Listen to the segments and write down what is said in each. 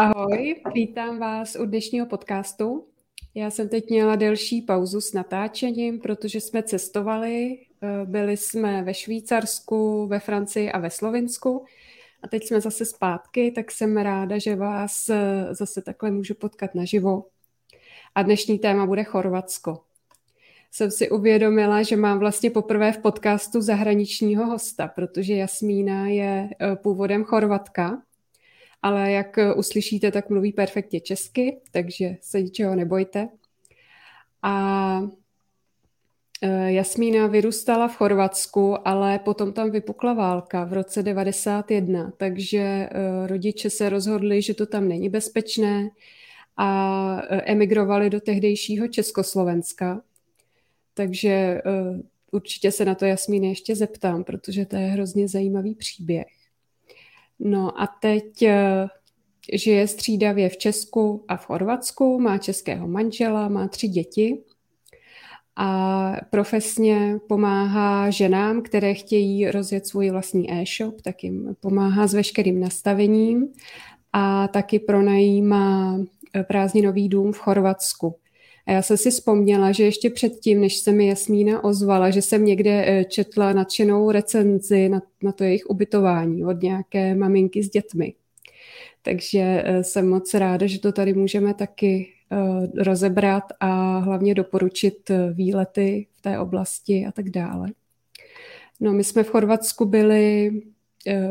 Ahoj, vítám vás u dnešního podcastu. Já jsem teď měla delší pauzu s natáčením, protože jsme cestovali. Eh, byli jsme ve Švýcarsku, ve Francii a ve Slovinsku. A teď jsme zase zpátky, tak jsem ráda, že vás eh, zase takhle můžu potkat naživo. A dnešní téma bude Chorvatsko. Jsem si uvědomila, že mám vlastně poprvé v podcastu zahraničního hosta, protože Jasmína je eh, původem Chorvatka ale jak eh, uslyšíte, tak mluví perfektně česky, takže se ničeho nebojte. A eh, Jasmína vyrůstala v Chorvatsku, ale potom tam vypukla válka v roce 91, takže eh, rodiče se rozhodli, že to tam není bezpečné a emigrovali do tehdejšího Československa. Takže určitě se na to Jasmíny ještě zeptám, protože to je hrozně zajímavý příběh. No a teď eh, žije střídavě v Česku a v Chorvatsku, má českého manžela, má tři děti a profesně pomáhá ženám, které chtějí rozjet svůj vlastní e-shop, tak jim pomáhá s veškerým nastavením a taky pronajímá eh, prázdninový dům v Chorvatsku. A já jsem si vzpomněla, že ještě předtím, než se mi Jasmína ozvala, že jsem někde eh, četla nadšenou recenzi na, na to jejich ubytování od nějaké maminky s dětmi. Takže eh, jsem moc ráda, že to tady můžeme taky eh, rozebrat a hlavně doporučit výlety v té oblasti a tak dále. No, my jsme v Chorvatsku byli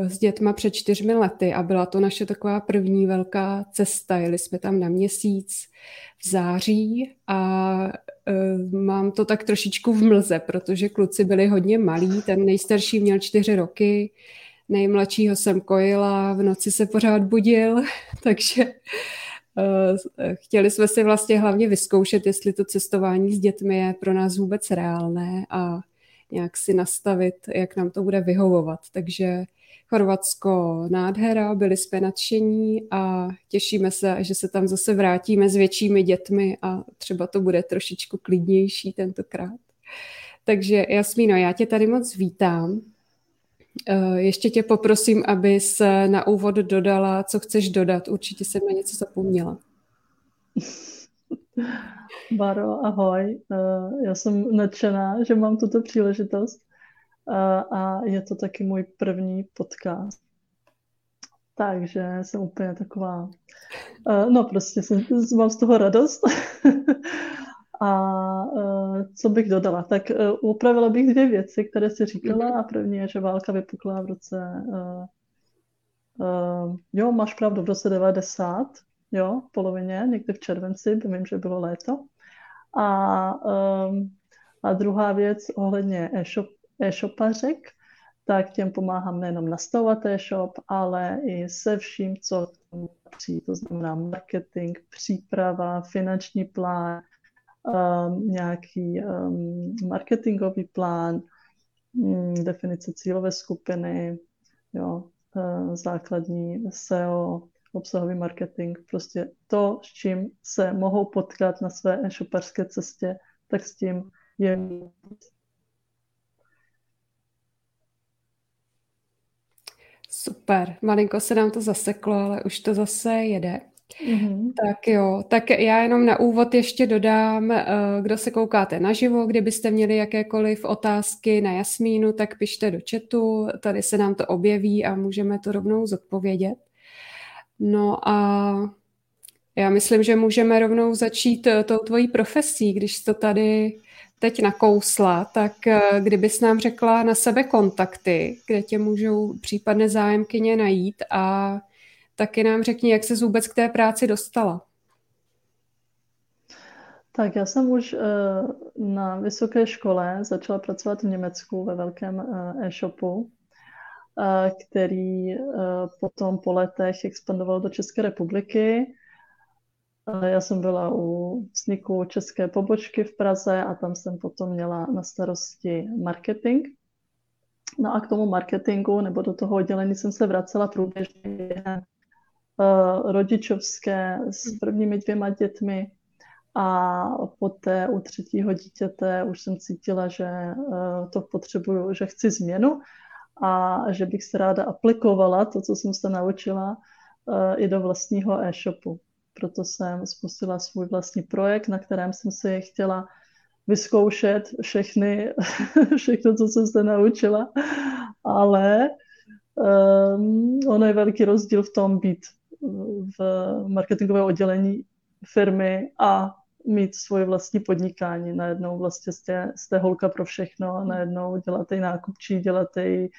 s dětma před čtyřmi lety a byla to naše taková první velká cesta. Jeli jsme tam na měsíc v září a uh, mám to tak trošičku v mlze, protože kluci byli hodně malí. Ten nejstarší měl čtyři roky, nejmladšího jsem kojila, v noci se pořád budil, takže uh, chtěli jsme si vlastně hlavně vyzkoušet, jestli to cestování s dětmi je pro nás vůbec reálné a nějak si nastavit, jak nám to bude vyhovovat. Takže Chorvatsko nádhera, byli jsme nadšení a těšíme se, že se tam zase vrátíme s většími dětmi a třeba to bude trošičku klidnější tentokrát. Takže Jasmíno, já tě tady moc vítám. Eh, ještě tě poprosím, abys na úvod dodala, co chceš dodat. Určitě jsem na něco zapomněla. Baro, ahoj. Eh, já jsem nadšená, že mám tuto příležitost a je to taky můj první podcast. Takže jsem úplně taková, no prostě jsem, mám z toho radost. A co bych dodala? Tak upravila bych dvě věci, které jsi říkala. Mhm. A první je, že válka vypukla v roce, jo, máš pravdu, v roce 90, jo, v polovině, někdy v červenci, vím, že bylo léto. A, a druhá věc ohledně e-shop, e-shopařek, tak těm pomáhám nejenom nastavovat e-shop, ale i se vším, co patří, to znamená marketing, příprava, finanční plán, um, nějaký um, marketingový plán, um, definice cílové skupiny, jo, uh, základní SEO, obsahový marketing, prostě to, s čím se mohou potkat na své e-shoparské cestě, tak s tím je Super, malinko se nám to zaseklo, ale už to zase jede. Mm-hmm. Tak jo, tak já jenom na úvod ještě dodám, eh, kdo se koukáte naživo, kdybyste měli jakékoliv otázky na Jasmínu, tak pište do chatu, tady se nám to objeví a můžeme to rovnou zodpovědět. No a já myslím, že můžeme rovnou začít eh, tou tvojí profesí, když to tady teď nakousla, tak eh, kdybys nám řekla na sebe kontakty, kde tě můžou případné zájemkyně najít a taky nám řekni, jak se vůbec k té práci dostala. Tak já jsem už eh, na vysoké škole začala pracovat v Německu ve velkém e-shopu, který potom po letech expandoval do České republiky. Já jsem byla u vzniku české pobočky v Praze a tam jsem potom měla na starosti marketing. No a k tomu marketingu nebo do toho oddělení jsem se vracela průběžně rodičovské s prvními dvěma dětmi. A poté u třetího dítěte už jsem cítila, že to potřebuju, že chci změnu a že bych se ráda aplikovala to, co jsem se naučila i do vlastního e-shopu. Proto jsem spustila svůj vlastní projekt, na kterém jsem si chtěla vyzkoušet všechny, všechno, co jsem se naučila, ale um, ono je velký rozdíl v tom být v marketingovém oddělení firmy a mít svoje vlastní podnikání. Najednou vlastně jste, jste holka pro všechno a najednou děláte i nákupčí, děláte i,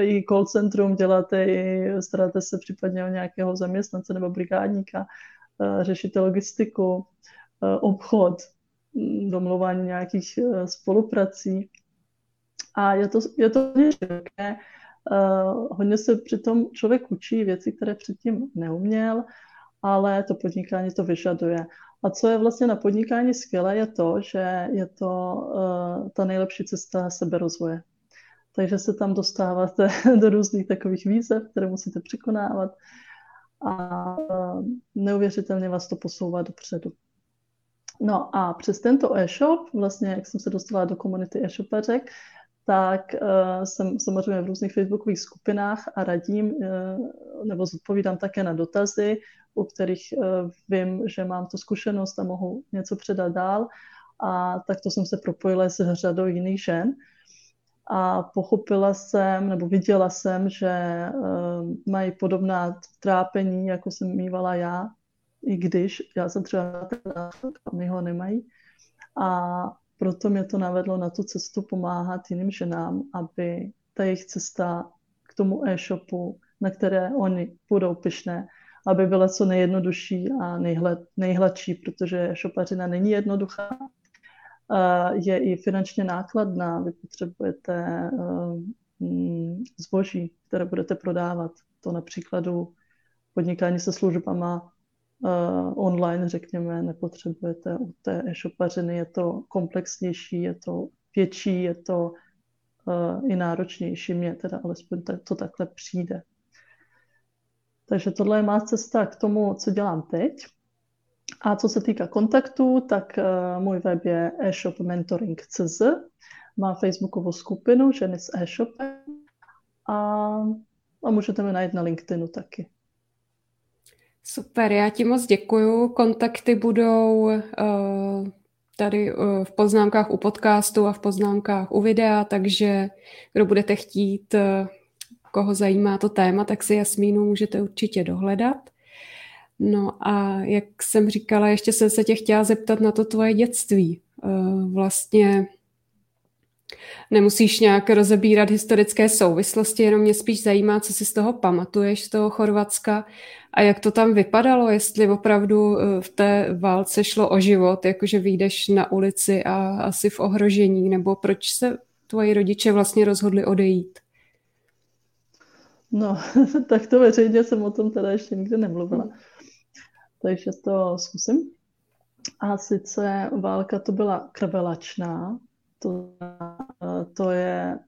i call centrum, děláte i, staráte se případně o nějakého zaměstnance nebo brigádníka, eh, řešíte logistiku, eh, obchod, hm, domluvání nějakých eh, spoluprací. A je to, je to široké. Hodně se přitom člověk učí věci, které předtím neuměl, ale to podnikání to vyžaduje. A co je vlastně na podnikání skvělé, je to, že je to uh, ta nejlepší cesta seberozvoje. Takže se tam dostáváte do různých takových výzev, které musíte překonávat a uh, neuvěřitelně vás to posouvá dopředu. No a přes tento e-shop, vlastně jak jsem se dostala do komunity e-shopařek, tak uh, jsem samozřejmě v různých facebookových skupinách a radím uh, nebo zodpovídám také na dotazy u kterých eh, vím, že mám tu zkušenost a mohu něco předat dál. A takto jsem se propojila s řadou jiných žen. A pochopila jsem, nebo viděla jsem, že eh, mají podobná trápení, jako jsem mývala já, i když já jsem třeba a my ho nemají. A proto mě to navedlo na tu cestu pomáhat jiným ženám, aby ta jejich cesta k tomu e-shopu, na které oni budou pyšné, aby byla co nejjednodušší a nejhled, nejhladší, protože šopařina není jednoduchá, je i finančně nákladná. Vy potřebujete mm, zboží, které budete prodávat. To například podnikání se službama online, řekněme, nepotřebujete u té e-shopařiny. Je to komplexnější, je to větší, je to i náročnější. Mně teda alespoň to takhle přijde. Takže tohle je má cesta k tomu, co dělám teď. A co se týká kontaktů, tak uh, můj web je e-shopmentoring.cz, má facebookovou skupinu Ženy s e-shopem a, a můžete mě najít na LinkedInu taky. Super, já ti moc děkuju. Kontakty budou uh, tady uh, v poznámkách u podcastu a v poznámkách u videa, takže kdo budete chtít uh, koho zajímá to téma, tak si Jasmínu můžete určitě dohledat. No a jak jsem říkala, ještě jsem se tě chtěla zeptat na to tvoje dětství. Vlastně nemusíš nějak rozebírat historické souvislosti, jenom mě spíš zajímá, co si z toho pamatuješ, z toho Chorvatska a jak to tam vypadalo, jestli opravdu eh, v té válce šlo o život, jakože vyjdeš na ulici a asi v ohrožení, nebo proč se tvoji rodiče vlastně rozhodli odejít? No, tak to veřejně jsem o tom teda ještě nikdy nemluvila. Takže to zkusím. A sice válka to byla krvelačná. To, to, je,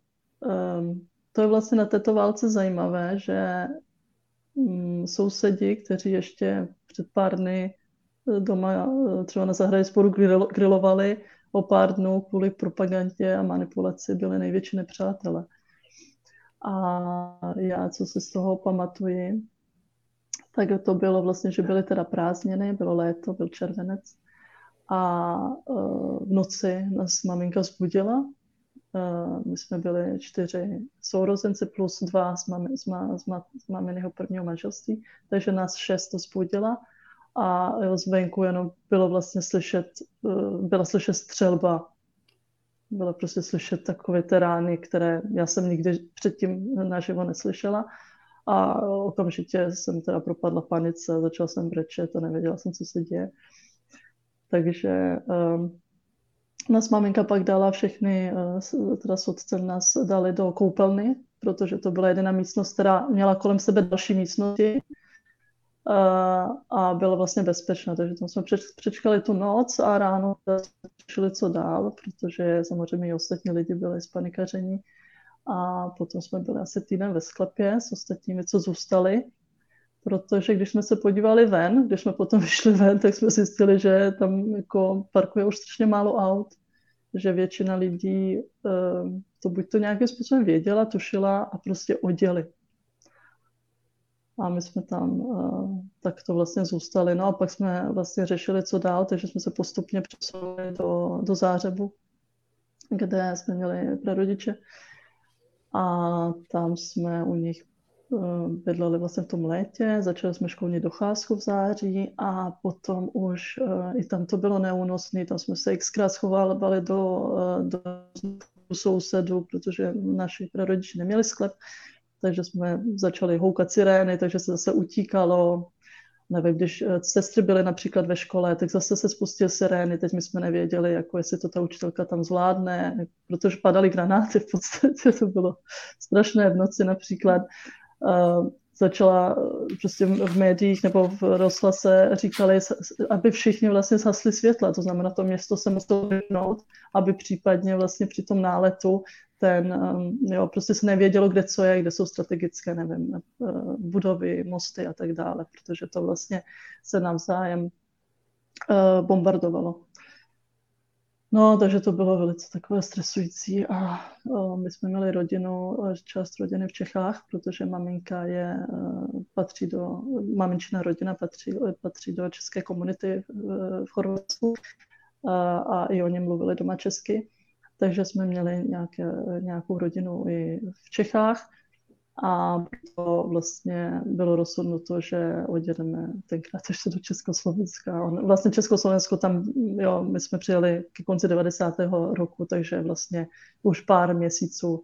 um, to je vlastně na této válce zajímavé, že um, sousedi, kteří ještě před pár dny doma třeba na zahradě sporu grilovali, o pár dnů kvůli propagandě a manipulaci byli největší nepřátelé. A já, co si z toho pamatuji, tak to bylo vlastně, že byly teda prázdniny, bylo léto, byl červenec a uh, v noci nás maminka zbudila. Uh, my jsme byli čtyři sourozenci plus dva z, mami, z, ma, z, ma, z maminého prvního manželství, takže nás šest zbudila a zvenku jenom bylo vlastně slyšet, uh, byla slyšet střelba bylo prostě slyšet takové terány, které já jsem nikdy předtím naživo neslyšela. A okamžitě jsem teda propadla panice, začala jsem brečet a nevěděla jsem, co se děje. Takže um, nás maminka pak dala všechny, uh, teda s otcem nás dali do koupelny, protože to byla jediná místnost, která měla kolem sebe další místnosti a byla vlastně bezpečná. Takže tam jsme přečkali tu noc a ráno řešili, co dál, protože samozřejmě i ostatní lidi byli spanikaření. A potom jsme byli asi týden ve sklepě s ostatními, co zůstali, protože když jsme se podívali ven, když jsme potom vyšli ven, tak jsme zjistili, že tam jako parkuje už strašně málo aut, že většina lidí to buď to nějakým způsobem věděla, tušila a prostě oděli a my jsme tam uh, takto vlastně zůstali. No a pak jsme vlastně řešili, co dál, takže jsme se postupně přesunuli do, do Zářebu, kde jsme měli prarodiče. A tam jsme u nich bydleli vlastně v tom létě, začali jsme školní docházku v září a potom už uh, i tam to bylo neúnosné, tam jsme se xkrát schovávali do, uh, do sousedů, protože naši prarodiče neměli sklep, takže jsme začali houkat sirény, takže se zase utíkalo. Nevím, když eh, sestry byly například ve škole, tak zase se spustil sirény, teď my jsme nevěděli, jako jestli to ta učitelka tam zvládne, protože padaly granáty v podstatě, to bylo strašné v noci například. Začala eh, prostě v médiích nebo v rozhlase říkali, aby všichni vlastně zhasli světla, to znamená, to město se muselo vypnout, aby případně vlastně při tom náletu ten, um, jo, prostě se nevědělo, kde co je, kde jsou strategické, nevím, eh, budovy, mosty a tak dále, protože to vlastně se navzájem uh, bombardovalo. No, takže to bylo velice takové stresující a uh, my jsme měli rodinu, část rodiny v Čechách, protože maminka je, uh, patří do, maminčina rodina patří, patří do české komunity v, Chorvatsku uh, a i oni mluvili doma česky. Takže jsme měli nějaké, nějakou rodinu i v Čechách a to vlastně bylo rozhodnuto, že odjedeme tenkrát ještě do Československa. Vlastně Československo tam, jo, my jsme přijeli ke konci 90. roku, takže vlastně už pár měsíců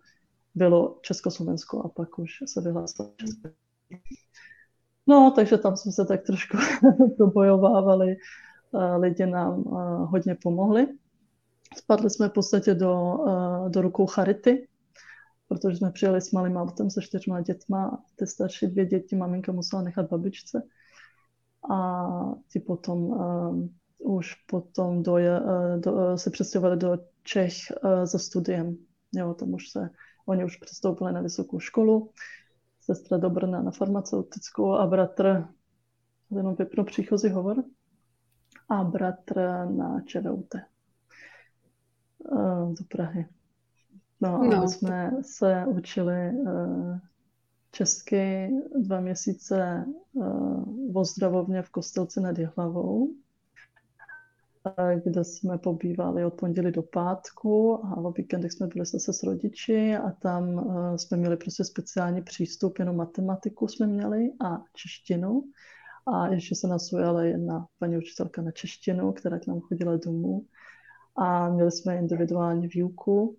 bylo Československo a pak už se vyhlásilo. No, takže tam jsme se tak trošku probojovávali, lidi nám hodně pomohli. Spadli jsme v podstatě do, do rukou Charity, protože jsme přijeli s malým autem se čtyřma dětma. Ty starší dvě děti maminka musela nechat babičce. A ti potom uh, už potom do, uh, do, uh, se přestěhovali do Čech uh, za studiem. Jo, tam už se, oni už přestoupili na vysokou školu. Sestra do Brna na farmaceutickou a bratr, jenom vypnu příchozí hovor, a bratr na ČVUT do Prahy. No, no. a my jsme se učili uh, česky dva měsíce uh, v ozdravovně v Kostelci nad Jihlavou, kde jsme pobývali od pondělí do pátku a o víkendech jsme byli zase s rodiči a tam uh, jsme měli prostě speciální přístup, jenom matematiku jsme měli a češtinu. A ještě se nás ujala jedna paní učitelka na češtinu, která k nám chodila domů a měli jsme individuální výuku,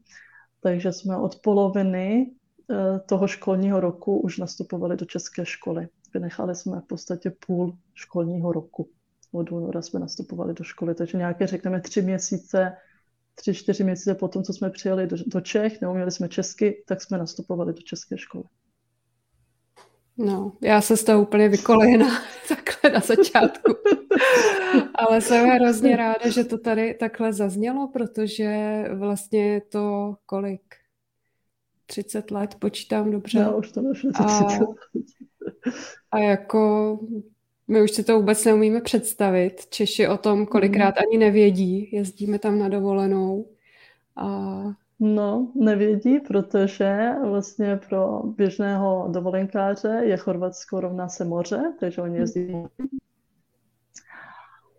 takže jsme od poloviny eh, toho školního roku už nastupovali do české školy. Vynechali jsme v podstatě půl školního roku. Od února jsme nastupovali do školy, takže nějaké, řekneme, tři měsíce, tři, čtyři měsíce po tom, co jsme přijeli do, do Čech, neuměli jsme česky, tak jsme nastupovali do české školy. No, já se z toho úplně vykolejena takhle na začátku. Ale jsem hrozně ráda, že to tady takhle zaznělo, protože vlastně to kolik? 30 let, počítám dobře. Já už to a, a jako my už si to vůbec neumíme představit. Češi o tom kolikrát ani nevědí. Jezdíme tam na dovolenou a No, nevědí, protože vlastně pro běžného dovolenkáře je Chorvatsko rovná se moře, takže oni jezdí.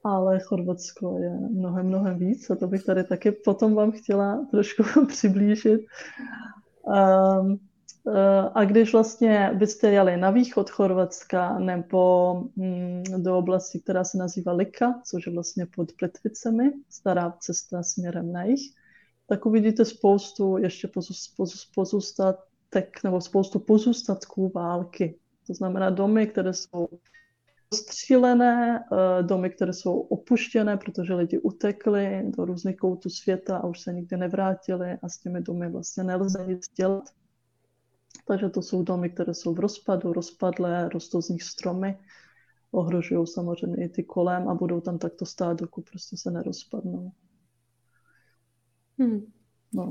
Ale Chorvatsko je mnohem, mnohem víc a to bych tady taky potom vám chtěla trošku přiblížit. Um, a když vlastně byste jeli na východ Chorvatska nebo mm, do oblasti, která se nazývá Lika, což je vlastně pod Plitvicemi, stará cesta směrem na jich, tak uvidíte spoustu ještě pozůstatek nebo spoustu pozůstatků války. To znamená domy, které jsou střílené, eh, domy, které jsou opuštěné, protože lidi utekli do různých koutů světa a už se nikdy nevrátili a s těmi domy vlastně nelze nic dělat. Takže to jsou domy, které jsou v rozpadu, rozpadlé, rostou z nich stromy, ohrožují samozřejmě i ty kolem a budou tam takto stát, dokud prostě se nerozpadnou. Hmm. No.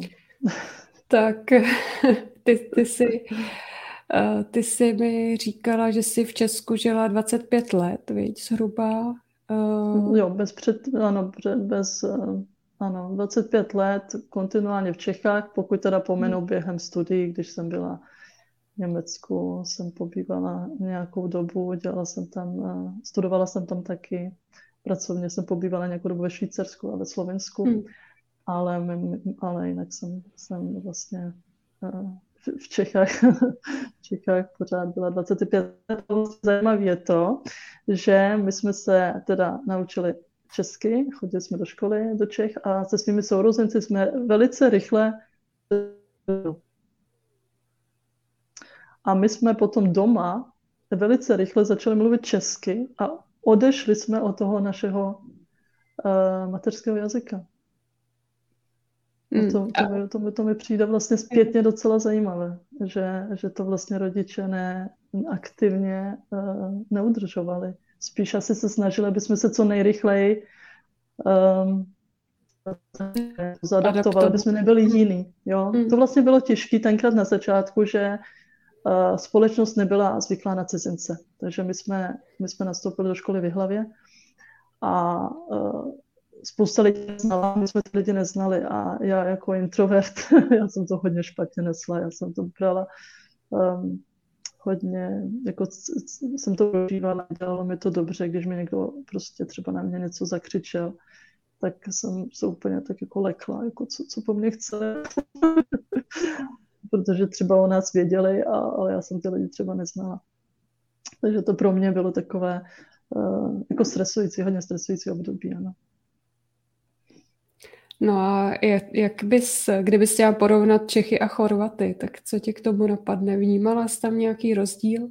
Tak ty, ty jsi ty jsi mi říkala, že jsi v Česku žila 25 let, víc zhruba. Uh... Jo, bez před, ano, bez, uh, ano, 25 let kontinuálně v Čechách, pokud teda pomenu hmm. během studií, když jsem byla Německu jsem pobývala nějakou dobu, dělala jsem tam, studovala jsem tam taky. Pracovně jsem pobývala nějakou dobu ve Švýcarsku a ve Slovensku, hmm. ale, ale jinak jsem, jsem vlastně v Čechách, v Čechách pořád byla 25 let. Zajímavé je to, že my jsme se teda naučili česky, chodili jsme do školy do Čech a se svými sourozenci jsme velice rychle a my jsme potom doma velice rychle začali mluvit česky a odešli jsme od toho našeho uh, mateřského jazyka. Hmm. To, to, mi, to, mi, to mi přijde vlastně zpětně docela zajímavé, že, že to vlastně rodiče ne, aktivně uh, neudržovali. Spíš asi se snažili, aby jsme se co nejrychleji um, zaadaptovali, aby jsme nebyli jiný. Jo? Hmm. To vlastně bylo těžké tenkrát na začátku, že uh, společnost nebyla zvyklá na cizince. Takže my jsme, my jsme nastoupili do školy v Hlavě a uh, spousta lidí znala, my jsme ty lidi neznali a já jako introvert, já jsem to hodně špatně nesla, já jsem to brala um, hodně, jako jsem to prožívala, dělalo mi to dobře, když mi někdo prostě třeba na mě něco zakřičel, tak jsem se úplně tak jako lekla, jako co, co po mně chce. Protože třeba o nás věděli, a, ale já jsem ty lidi třeba neznala. Takže to pro mě bylo takové uh, jako stresující, hodně stresující období, ano. No a jak, bys, kdybys chtěla porovnat Čechy a Chorvaty, tak co tě k tomu napadne? Vnímala jsi tam nějaký rozdíl?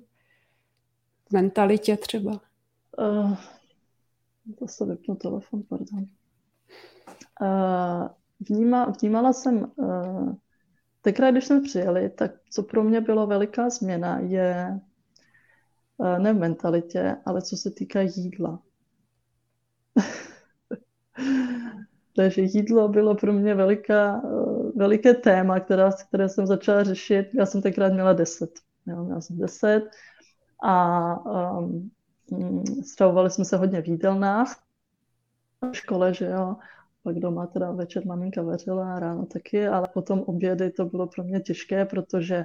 V mentalitě třeba? Uh, to se vypnu telefon, pardon. Uh, vníma, vnímala jsem, uh, tenkrát, když jsme přijeli, tak co pro mě bylo veliká změna, je uh, ne v mentalitě, ale co se týká jídla. Takže jídlo bylo pro mě veliká, eh, veliké téma, která, které jsem začala řešit. Já jsem tenkrát měla 10. Jo, měla jsem 10 a um, stravovali jsme se hodně v jídelnách v škole, že jo. Pak doma teda večer maminka vařila, ráno taky, ale potom obědy to bylo pro mě těžké, protože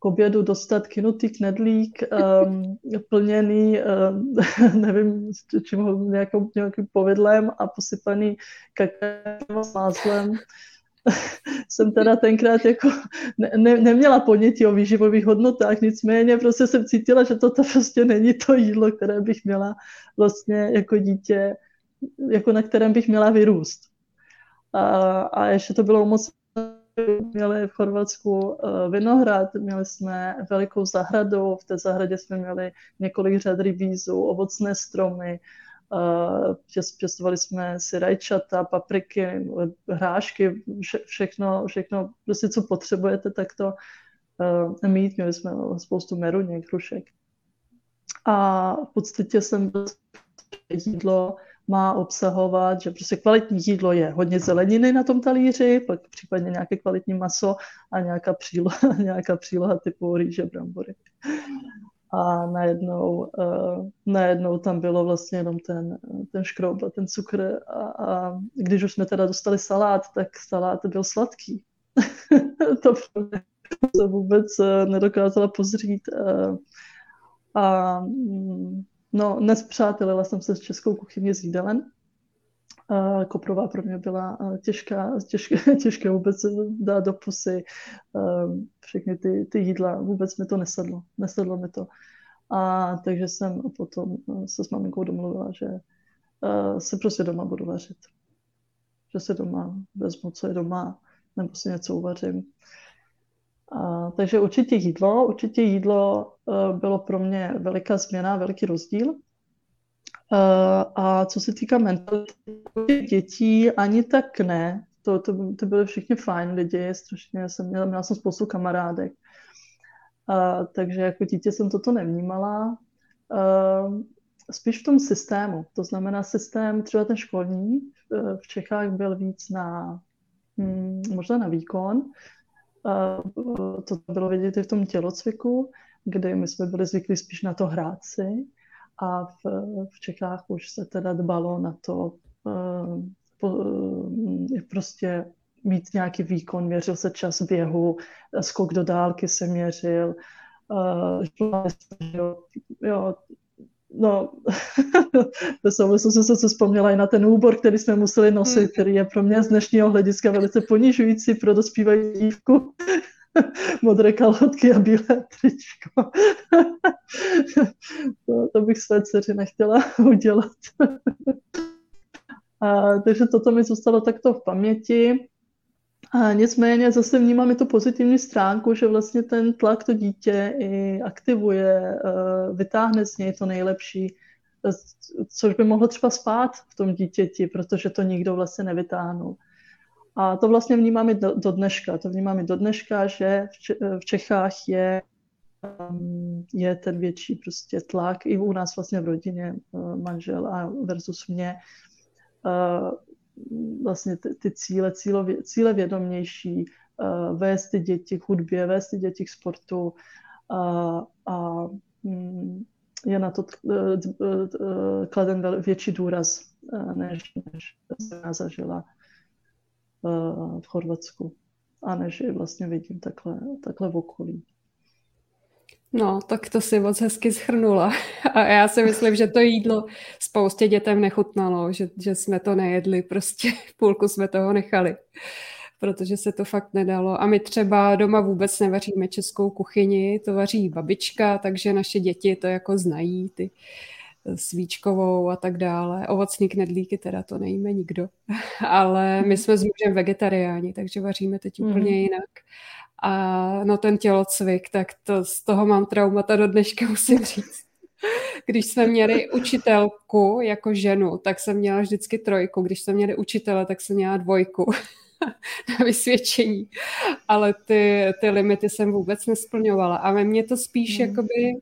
k obědu dostat kinutý knedlík, um, plněný, um, nevím, čím ho, nějakou, nějakým povidlem a posypaný kakem s máslem. jsem teda tenkrát jako ne, ne, neměla ponětí o výživových hodnotách, nicméně prostě jsem cítila, že toto prostě není to jídlo, které bych měla vlastně jako dítě, jako na kterém bych měla vyrůst. A, a ještě to bylo moc měli v Chorvatsku eh, vinohrad, měli jsme velikou zahradu, v té zahradě jsme měli několik řad rybízů, ovocné stromy, eh, pěstovali jsme si rajčata, papriky, hrášky, vše, všechno, všechno, prostě co potřebujete, tak to eh, mít. Měli jsme spoustu meruněk, hrušek. A v podstatě jsem jídlo má obsahovat, že prostě kvalitní jídlo je hodně zeleniny na tom talíři, pak případně nějaké kvalitní maso a nějaká příloha, nějaká příloha typu rýže, brambory. A najednou, uh, najednou tam bylo vlastně jenom ten, ten škrob a ten cukr a, a když už jsme teda dostali salát, tak salát byl sladký. to se vůbec uh, nedokázala pozřít. Uh, a um, No, nespřátelila jsem se s českou kuchyní z jídelen. Koprová pro mě byla těžká, těžké, těžké vůbec dát do pusy všechny ty, ty jídla. Vůbec mi to nesedlo. Nesedlo mi to. A takže jsem potom se s maminkou domluvila, že se prostě doma budu vařit. Že se doma vezmu, co je doma, nebo si něco uvařím. A, takže určitě jídlo, určitě jídlo uh, bylo pro mě veliká změna, veliký rozdíl. Uh, a co se týká mentality dětí, ani tak ne. To, to, to byly všichni fajn lidi, strašně jsem měla, měla jsem spoustu kamarádek. Uh, takže jako dítě jsem toto nevnímala. Uh, spíš v tom systému. To znamená systém, třeba ten školní v Čechách byl víc na, hm, možná na výkon, to bylo vidět i v tom tělocviku, kdy my jsme byli zvyklí spíš na to hrát si. A v, v Čechách už se teda dbalo na to uh, prostě mít nějaký výkon, měřil se čas běhu, skok do dálky se měřil, jo, jo, No, ve souvislosti jsem se vzpomněla i na ten úbor, který jsme museli nosit, hmm. který je pro mě z dnešního hlediska velice ponižující pro dospívající dívku. Modré kalhotky a bílé tričko. to, to bych své dceři nechtěla udělat. a, takže toto mi zůstalo takto v paměti. A nicméně zase vnímám i tu pozitivní stránku, že vlastně ten tlak to dítě i aktivuje, eh, vytáhne z něj to nejlepší, což by mohlo třeba spát v tom dítěti, protože to nikdo vlastně nevytáhnul. A to vlastně vnímám i do, do dneška. To vnímám i do dneška, že v Čechách je, mm, je ten větší prostě tlak i u nás vlastně v rodině eh, manžel a versus mě eh, vlastně ty, ty cíle, cílově, cíle vědomější, uh, vést ty děti k hudbě, vést ty děti k sportu uh, a um, je na to uh, kladen větší důraz, než, než jsem zažila v Chorvatsku a než je vlastně vidím takhle, takhle v okolí. No, tak to si moc hezky schrnula. A já si myslím, že to jídlo spoustě dětem nechutnalo, že, že jsme to nejedli, prostě půlku jsme toho nechali, protože se to fakt nedalo. A my třeba doma vůbec nevaříme českou kuchyni, to vaří babička, takže naše děti to jako znají, ty svíčkovou a tak dále. Ovocní knedlíky teda to nejíme nikdo. Ale my jsme s mužem vegetariáni, takže vaříme teď úplně mm. jinak. A no ten tělocvik, tak to, z toho mám traumata do dneška, musím říct. Když jsme měli učitelku jako ženu, tak jsem měla vždycky trojku. Když jsme měli učitele, tak jsem měla dvojku na vysvědčení. Ale ty, ty limity jsem vůbec nesplňovala. A ve mně to spíš mm. jakoby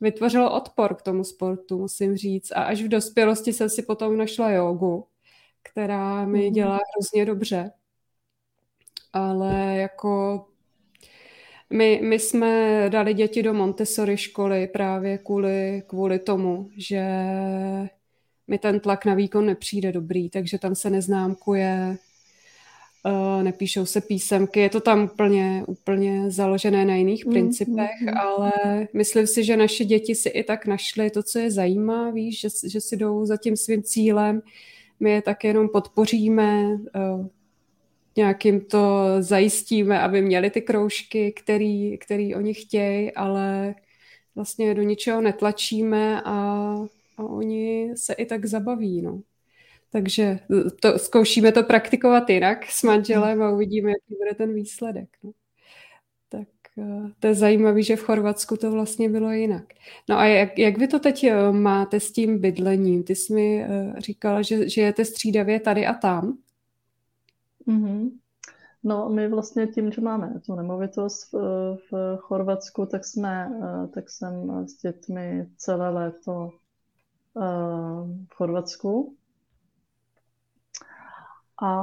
vytvořilo odpor k tomu sportu, musím říct. A až v dospělosti jsem si potom našla jogu, která mi mm. dělá hrozně dobře. Ale jako my, my jsme dali děti do Montessori školy právě kvůli, kvůli tomu, že mi ten tlak na výkon nepřijde dobrý, takže tam se neznámkuje, uh, nepíšou se písemky, je to tam úplně, úplně založené na jiných mm, principech, mm, ale myslím si, že naše děti si i tak našly to, co je zajímá, víš, že, že si jdou za tím svým cílem, my je tak jenom podpoříme, uh, nějakým to zajistíme, aby měli ty kroužky, který, který oni chtějí, ale vlastně do ničeho netlačíme a, a oni se i tak zabaví. No. Takže to, zkoušíme to praktikovat jinak s manželem a uvidíme, jaký bude ten výsledek. No. Tak eh, to je zajímavé, že v Chorvatsku to vlastně bylo jinak. No a jak, jak vy to teď eh, máte s tím bydlením? Ty jsi mi eh, říkala, že žijete střídavě tady a tam. Mm-hmm. No, my vlastně tím, že máme tu nemovitost v, v Chorvatsku, tak jsme, eh, tak jsem s dětmi celé léto eh, v Chorvatsku. A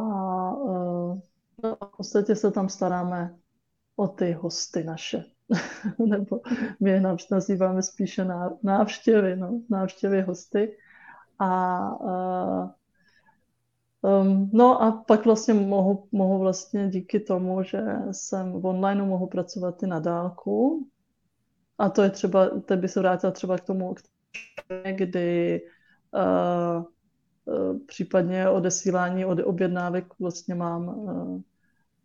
eh, no, v podstatě se tam staráme o ty hosty naše. Nebo my je nazýváme spíše návštěvy, no, návštěvy hosty. A Um, no a pak vlastně mohu, mohu vlastně díky tomu, že jsem v online mohu pracovat i na dálku. A to je třeba, teď by se vrátila třeba k tomu, kdy uh, uh, případně odesílání od objednávek vlastně mám uh,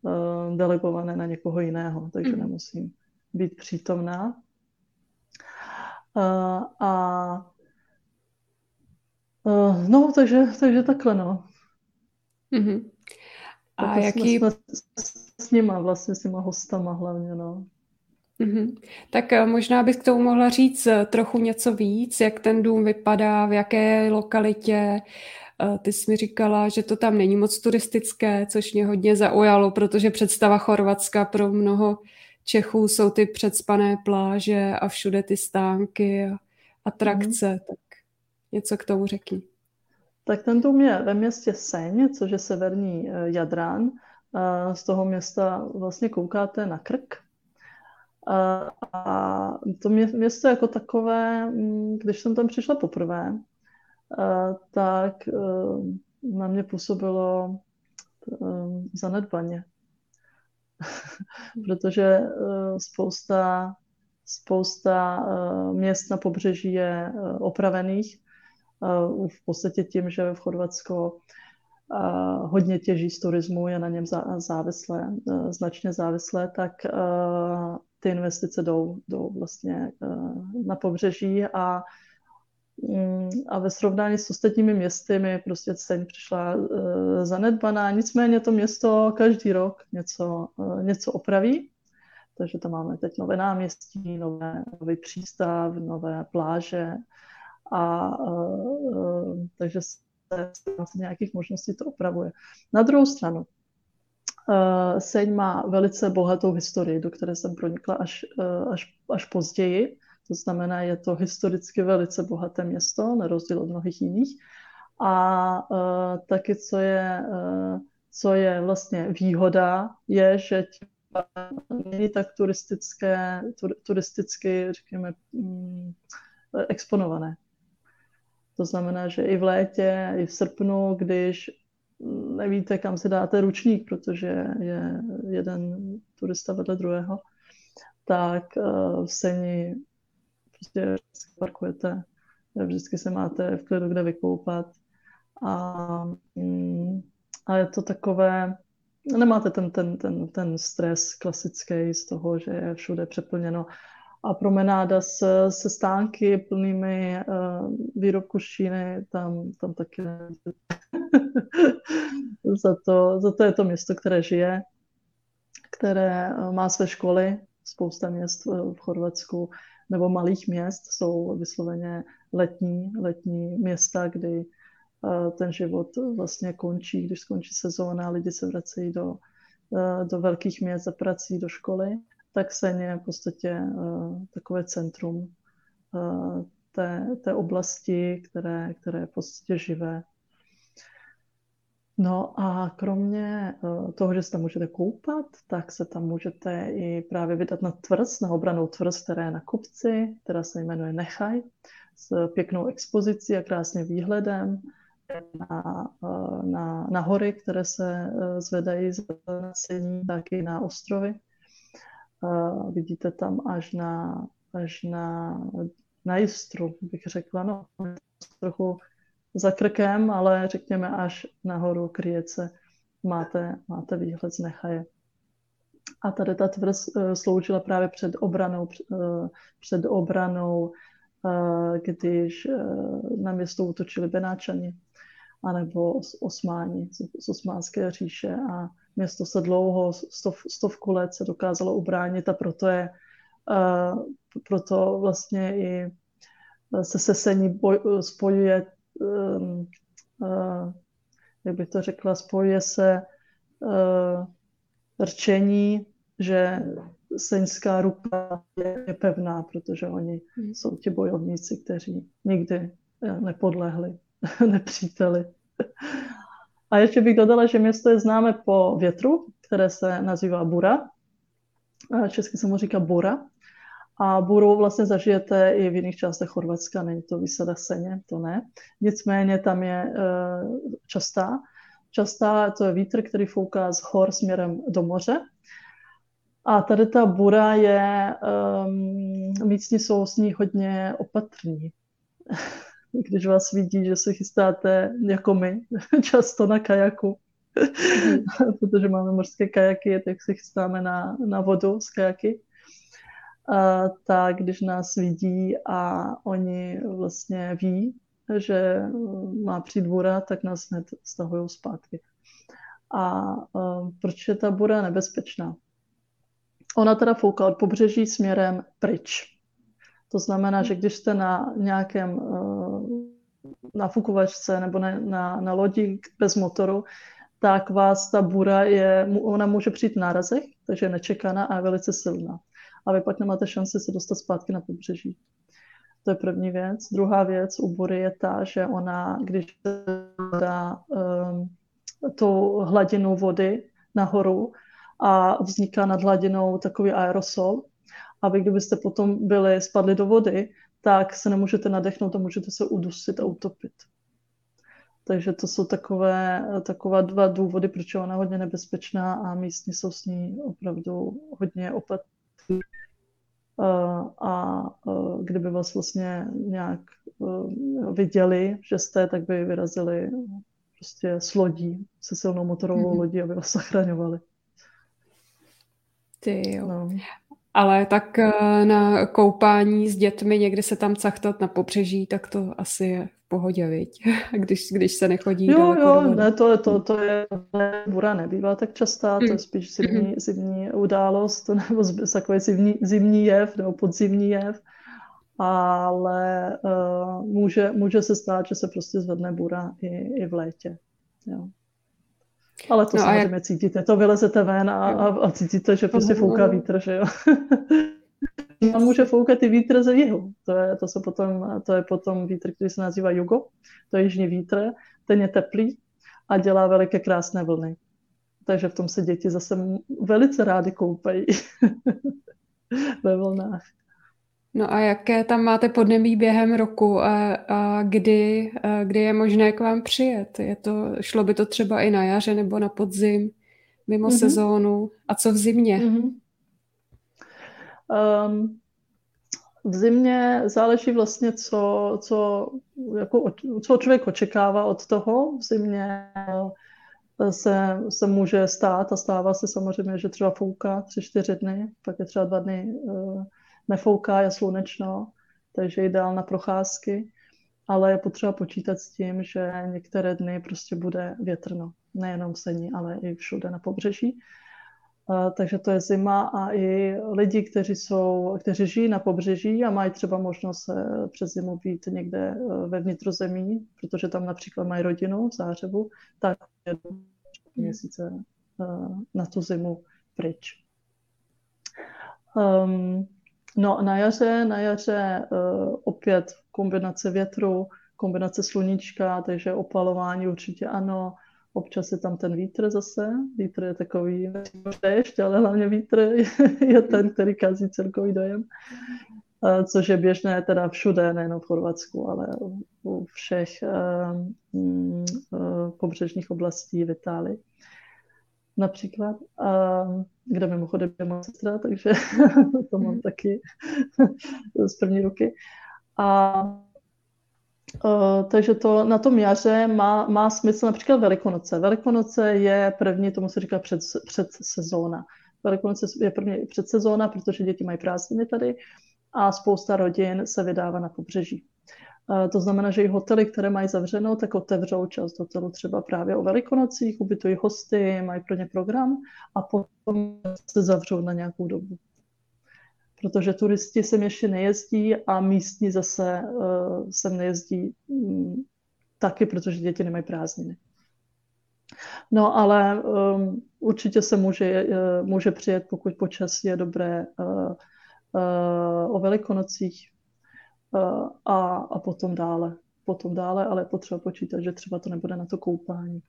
uh, delegované na někoho jiného, takže mm. nemusím být přítomná. Uh, a uh, no, takže, takže takhle, no. Mm-hmm. A tak jaký... Jsme, s nima, vlastně s těma hostama hlavně, no. Mm-hmm. Tak eh, možná bych k tomu mohla říct eh, trochu něco víc, jak ten dům vypadá, v jaké lokalitě. Eh, ty jsi mi říkala, že to tam není moc turistické, což mě hodně zaujalo, protože představa Chorvatska pro mnoho Čechů jsou ty předspané pláže a všude ty stánky a atrakce. Mm-hmm. Tak něco k tomu řekni tak ten dům je ve městě Seň, což je severní eh, Jadrán. Z toho města vlastně koukáte na krk. A to město jako takové, mm, když jsem tam přišla poprvé, tak eh, na mě působilo eh, zanedbaně. Protože spousta, Spousta měst na pobřeží je opravených, v podstatě tím, že v Chorvatsko hodně těží z turismu, je na něm závislé, značně závislé, tak ty investice jdou, jdou vlastně na pobřeží a mm, a ve srovnání s ostatními městy mi prostě Ceň přišla zanedbaná. Nicméně to město každý rok něco, něco opraví. Takže tam máme teď nové náměstí, nové, nový přístav, nové pláže, a takže se z nějakých možností to opravuje. Na druhou stranu, Seň má velice bohatou historii, do které jsem pronikla až, až, až později. To znamená, je to historicky velice bohaté město, na rozdíl od mnohých jiných. A uh, taky, co je, uh, co je vlastně výhoda, je, že není tak turistické, tur, turisticky, řekněme, um, exponované. To znamená, že i v létě, i v srpnu, když nevíte, kam si dáte ručník, protože je jeden turista vedle druhého, tak eh, v Seni prostě parkujete, vždycky se máte v klidu kde vykoupat. A, mm, a je to takové, nemáte ten, ten, ten, ten stres klasický z toho, že je všude přeplněno promenáda se, se stánky plnými uh, výrobků z Číny, tam, tam taky za, to, za to je to město, které žije, které uh, má své školy, spousta měst v Chorvatsku nebo malých měst jsou vysloveně letní, letní města, kdy uh, ten život vlastně končí, když skončí sezóna, lidi se vracejí do, uh, do velkých měst za prací, do školy tak Sen je v podstatě uh, takové centrum uh, té, té oblasti, které, které je v podstatě živé. No a kromě uh, toho, že se tam můžete koupat, tak se tam můžete i právě vydat na tvrz, na obranou tvrz, která je na kopci, která se jmenuje Nechaj, s pěknou expozicí a krásným výhledem na, na, na hory, které se zvedají z nasení, tak i na ostrovy. Uh, vidíte tam až na, až na, na jistru, bych řekla, no, trochu za krkem, ale řekněme až nahoru kryjece máte, máte výhled z Nechaje. A tady ta tvrz uh, sloužila právě před obranou, uh, před obranou, když na město útočili Benáčani, anebo Osmáni z, z Osmánské říše a město se dlouho, stov, stovku let se dokázalo ubránit a proto je, uh, proto vlastně i se sesení boj, spojuje, um, uh, jak bych to řekla, spojuje se uh, rčení, že seňská ruka je, je pevná, protože oni hmm. jsou ti bojovníci, kteří nikdy nepodlehli nepříteli. A ještě bych dodala, že město je známé po větru, které se nazývá Bura. Česky se mu říká Bura. A buru vlastně zažijete i v jiných částech Chorvatska, není to vysada seně, to ne. Nicméně tam je e, častá. Častá to je vítr, který fouká z hor směrem do moře. A tady ta bura je, um, místní jsou s ní hodně opatrní. když vás vidí, že se chystáte jako my, často na kajaku, mm. protože máme mořské kajaky, tak se chystáme na, na vodu z kajaky. A, tak když nás vidí a oni vlastně ví, že má přijít bura, tak nás hned stahují zpátky. A, a proč je ta bura nebezpečná? Ona teda fouká od pobřeží směrem pryč. To znamená, že když jste na nějakém eh, nafukovačce nebo na, na, na lodi bez motoru, tak vás ta bura je, ona může přijít v nárazech, takže je nečekaná a je velice silná. A vy pak nemáte šanci se dostat zpátky na pobřeží. To je první věc. Druhá věc u bury je ta, že ona, když dá um, tu hladinu vody nahoru a vzniká nad hladinou takový aerosol, a vy kdybyste potom byli, spadli do vody, tak se nemůžete nadechnout a můžete se udusit a utopit. Takže to jsou takové, takové dva důvody, proč je ona hodně nebezpečná a místní jsou s ní opravdu hodně opatrní. a kdyby vás vlastně nějak viděli, že jste, tak by vyrazili prostě s lodí, se silnou motorovou mm-hmm. lodí, aby vás zachraňovali. Ty jo. No. Ale tak eh, na koupání s dětmi někde se tam cachtat na pobřeží, tak to asi je v pohodě, viď? Když, když se nechodí Jo, jo, ne, to, je, to, to je, bura nebývá tak častá, to je mm. spíš zimní, zimní událost, nebo takový zimní, zimní jev, nebo podzimní jev, ale uh, může, může se stát, že se prostě zvedne bura i, i v létě. Jo. Ale to no samozřejmě jak... cítíte, to vylezete ven a, a, a cítíte, že prostě fouká vítr, že jo. a může foukat i vítr ze jihu. To je, to, se potom, to je potom vítr, který se nazývá jugo. To je jižní vítr, ten je teplý a dělá veliké krásné vlny. Takže v tom se děti zase velice rády koupají ve vlnách. No a jaké tam máte podnebí během roku a, a kdy, a kdy je možné k vám přijet? Je to, šlo by to třeba i na jaře nebo na podzim, mimo mm-hmm. sezónu? A co v zimě? Mm-hmm. Um, v zimě záleží vlastně, co, co, jako, co člověk očekává od toho. V zimě se, se může stát a stává se samozřejmě, že třeba fouká tři, čtyři dny, pak je třeba dva dny uh, nefouká, je slunečno, takže ideál na procházky, ale je potřeba počítat s tím, že některé dny prostě bude větrno. Nejenom v Sení, ale i všude na pobřeží. Takže to je zima a i lidi, kteří, jsou, kteří žijí na pobřeží a mají třeba možnost se přes zimu být někde e, ve vnitrozemí, protože tam například mají rodinu v Zářebu, tak měsíce e, na tu zimu pryč. Um, No na jaře, na jaře uh, opět kombinace větru, kombinace sluníčka, takže opalování určitě ano. Občas je tam ten vítr zase. Vítr je takový déšť, ale hlavně vítr je ten, který kazí celkový dojem. Uh, což je běžné teda všude, nejen v Chorvatsku, ale u všech uh, uh, pobřežních oblastí v Itálii například, a, kde mimochodem je moje sestra, takže to mám mhm. taky z první ruky. A Uh, takže to na tom jaře má, má smysl například Velikonoce. Velikonoce je první, tomu se říká před, před sezóna. Velikonoce je první předsezóna, protože děti mají prázdniny tady a spousta rodin se vydává na pobřeží. To znamená, že i hotely, které mají zavřenou, tak otevřou část hotelu třeba právě o velikonocích, ubytují hosty, mají pro ně program a potom se zavřou na nějakou dobu. Protože turisti sem ještě nejezdí a místní zase uh, sem nejezdí um, taky, protože děti nemají prázdniny. No ale um, určitě se může, uh, může přijet, pokud počasí je dobré, uh, uh, o velikonocích a, a potom dále. Potom dále, ale potřeba počítat, že třeba to nebude na to koupání.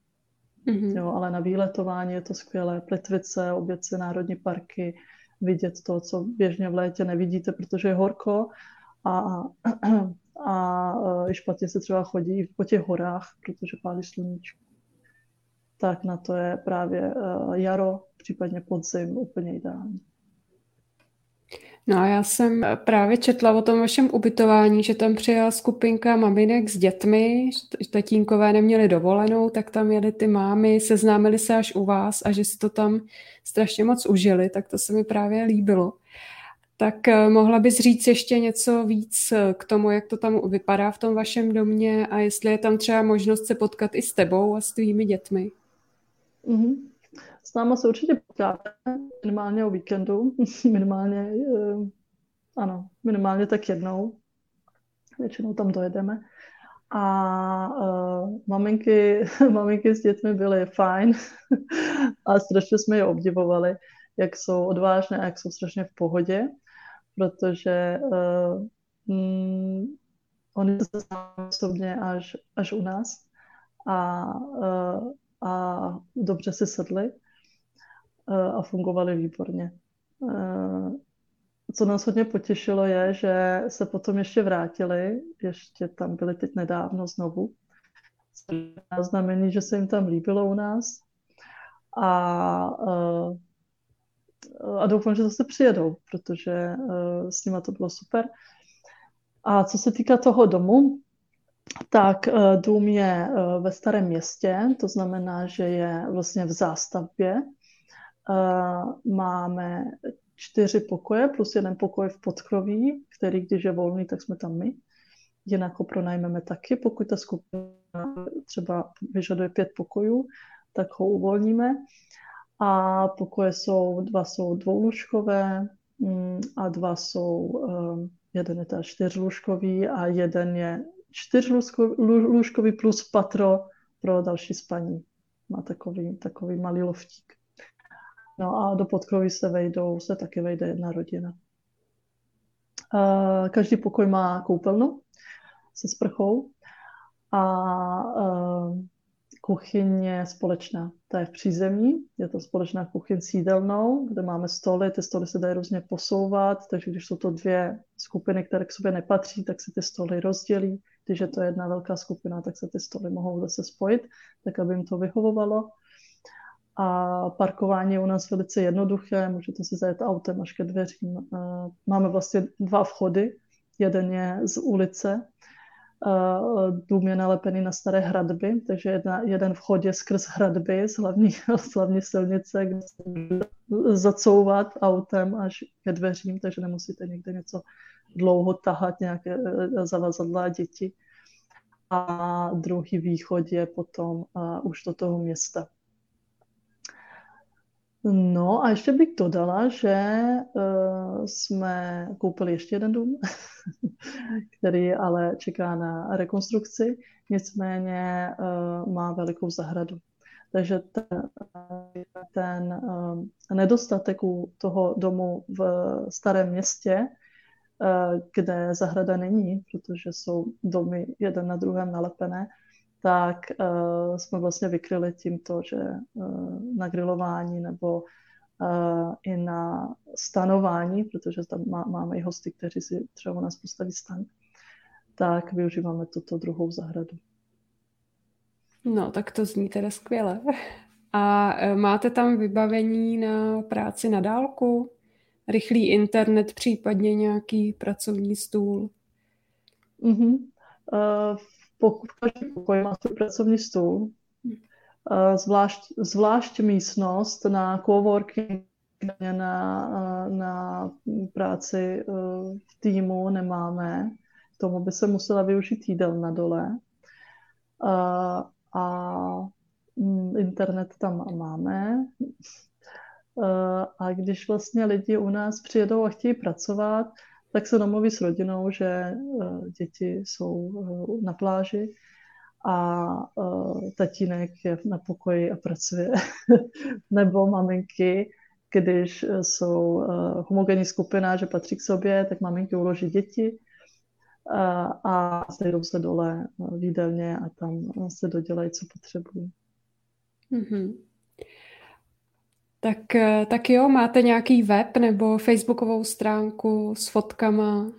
Mm-hmm. Jo, ale na výletování je to skvělé. Plitvice, obět si národní parky, vidět to, co běžně v létě nevidíte, protože je horko a, a, a špatně se třeba chodí po těch horách, protože pálí sluníčko. Tak na to je právě jaro, případně podzim úplně ideální. No a já jsem právě četla o tom vašem ubytování, že tam přijela skupinka maminek s dětmi, tatínkové neměli dovolenou, tak tam jeli ty mámy, seznámili se až u vás a že si to tam strašně moc užili, tak to se mi právě líbilo. Tak eh, mohla bys říct ještě něco víc eh, k tomu, jak to tam vypadá v tom vašem domě a jestli je tam třeba možnost se potkat i s tebou a s tvými dětmi? Mm-hmm. S náma se určitě potkáte, minimálně o víkendu, minimálně, uh, ano, minimálně tak jednou. Většinou tam dojedeme. A uh, maminky, maminky s dětmi byly fajn a strašně jsme je obdivovali, jak jsou odvážné a jak jsou strašně v pohodě, protože uh, mm, oni se osobně až, až u nás a, uh, a dobře si sedli a fungovaly výborně. Co nás hodně potěšilo je, že se potom ještě vrátili, ještě tam byli teď nedávno znovu. Znamení, že se jim tam líbilo u nás. A a doufám, že zase přijedou, protože s nima to bylo super. A co se týká toho domu, tak dům je ve starém městě, to znamená, že je vlastně v zástavbě. Máme čtyři pokoje plus jeden pokoj v podkroví, který když je volný, tak jsme tam my. Jinak ho pronajmeme taky, pokud ta skupina třeba vyžaduje pět pokojů, tak ho uvolníme. A pokoje jsou, dva jsou dvoulůžkové mm, a dva jsou, um, jeden je teda čtyřlůžkový a jeden je čtyřlůžkový plus patro pro další spaní. Má takový, takový malý loftík. No a do podkroví se vejdou, se taky vejde jedna rodina. Každý pokoj má koupelnu se sprchou a kuchyň je společná. To je v přízemí, je to společná kuchyň s jídelnou, kde máme stoly, ty stoly se dají různě posouvat, takže když jsou to dvě skupiny, které k sobě nepatří, tak se ty stoly rozdělí. Když je to jedna velká skupina, tak se ty stoly mohou zase spojit, tak aby jim to vyhovovalo. A parkování je u nás velice jednoduché, můžete si zajet autem až ke dveřím. Eh, máme vlastně dva vchody, jeden je z ulice, eh, dům je nalepený na staré hradby, takže jedna, jeden vchod je skrz hradby z hlavní, z hlavní silnice, kde se zacouvat autem až ke dveřím, takže nemusíte někde něco dlouho tahat, nějaké eh, zavazadla děti. A druhý východ je potom už do toho města. No a ještě bych dodala, že uh, jsme koupili ještě jeden dům, který ale čeká na rekonstrukci, nicméně uh, má velikou zahradu. Takže ten, ten uh, nedostatek u toho domu v starém městě, uh, kde zahrada není, protože jsou domy jeden na druhém nalepené, tak uh, jsme vlastně vykryli tímto, že uh, na grilování nebo uh, i na stanování, protože tam má, máme i hosty, kteří si třeba u nás postaví stan, tak využíváme tuto druhou zahradu. No, tak to zní teda skvěle. A máte tam vybavení na práci na dálku? Rychlý internet, případně nějaký pracovní stůl? Mm-hmm. Uh, pokud každý pokoj má svůj pracovní stůl, zvlášť, zvlášť místnost na coworking, na, na práci e, v týmu nemáme. K tomu by se musela využít jídel na dole. A, a mm, internet tam máme. E, a když vlastně lidi u nás přijedou a chtějí pracovat, tak se domluví s rodinou, že eh, děti jsou eh, na pláži a eh, tatínek je na pokoji a pracuje. Nebo maminky, když jsou homogenní skupina, že patří k sobě, tak maminky uloží děti a, sejdou se dole v jídelně a tam se dodělají, co potřebují. Mm-hmm. Tak, eh, tak jo, máte nějaký web nebo facebookovou stránku s fotkama,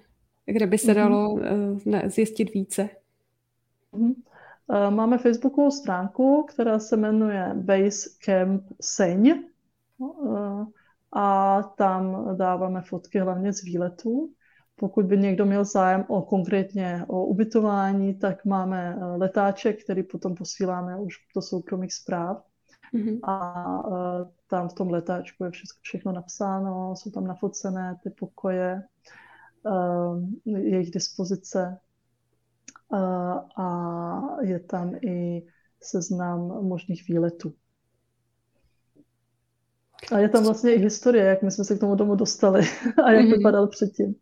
kde by se mhm. dalo mm-hmm. zjistit více? Mm-hmm. Máme facebookovou stránku, která se jmenuje Basecamp Seň a tam dáváme fotky hlavně z výletů. Pokud by někdo měl zájem o konkrétně o ubytování, tak máme letáček, který potom posíláme už do soukromých zpráv. Mm-hmm. A tam v tom letáčku je všechno, všechno napsáno, jsou tam nafocené ty pokoje, uh, jejich dispozice uh, a je tam i seznam možných výletů. A je tam vlastně i historie, jak my jsme se k tomu domu dostali a jak mm-hmm. vypadal předtím.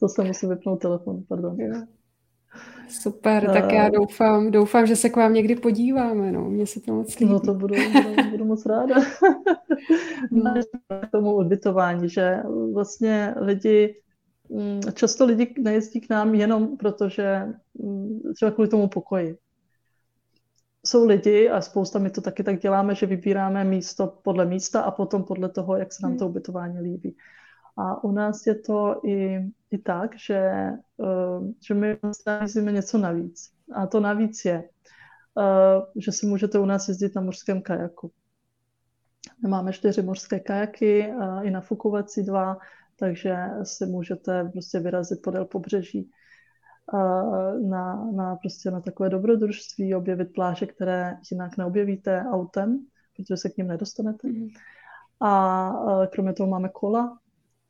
To se musím vypnout telefon, pardon. Super, tak já doufám, doufám, že se k vám někdy podíváme, no, mně se to moc líbí. No to budu, budu, budu moc ráda. no. K tomu odbytování, že vlastně lidi, mm, často lidi nejezdí k nám jenom protože mm, třeba kvůli tomu pokoji. Jsou lidi, a spousta my to taky tak děláme, že vybíráme místo podle místa a potom podle toho, jak se nám to hmm. ubytování líbí. A u nás je to i, i tak, že, uh, že my nabízíme něco navíc. A to navíc je, uh, že si můžete u nás jezdit na mořském kajaku. Máme čtyři mořské kajaky, i nafukovací dva, takže si můžete prostě vyrazit podél pobřeží na, na, prostě na takové dobrodružství, objevit pláže, které jinak neobjevíte autem, protože se k ním nedostanete. Mm. A kromě toho máme kola,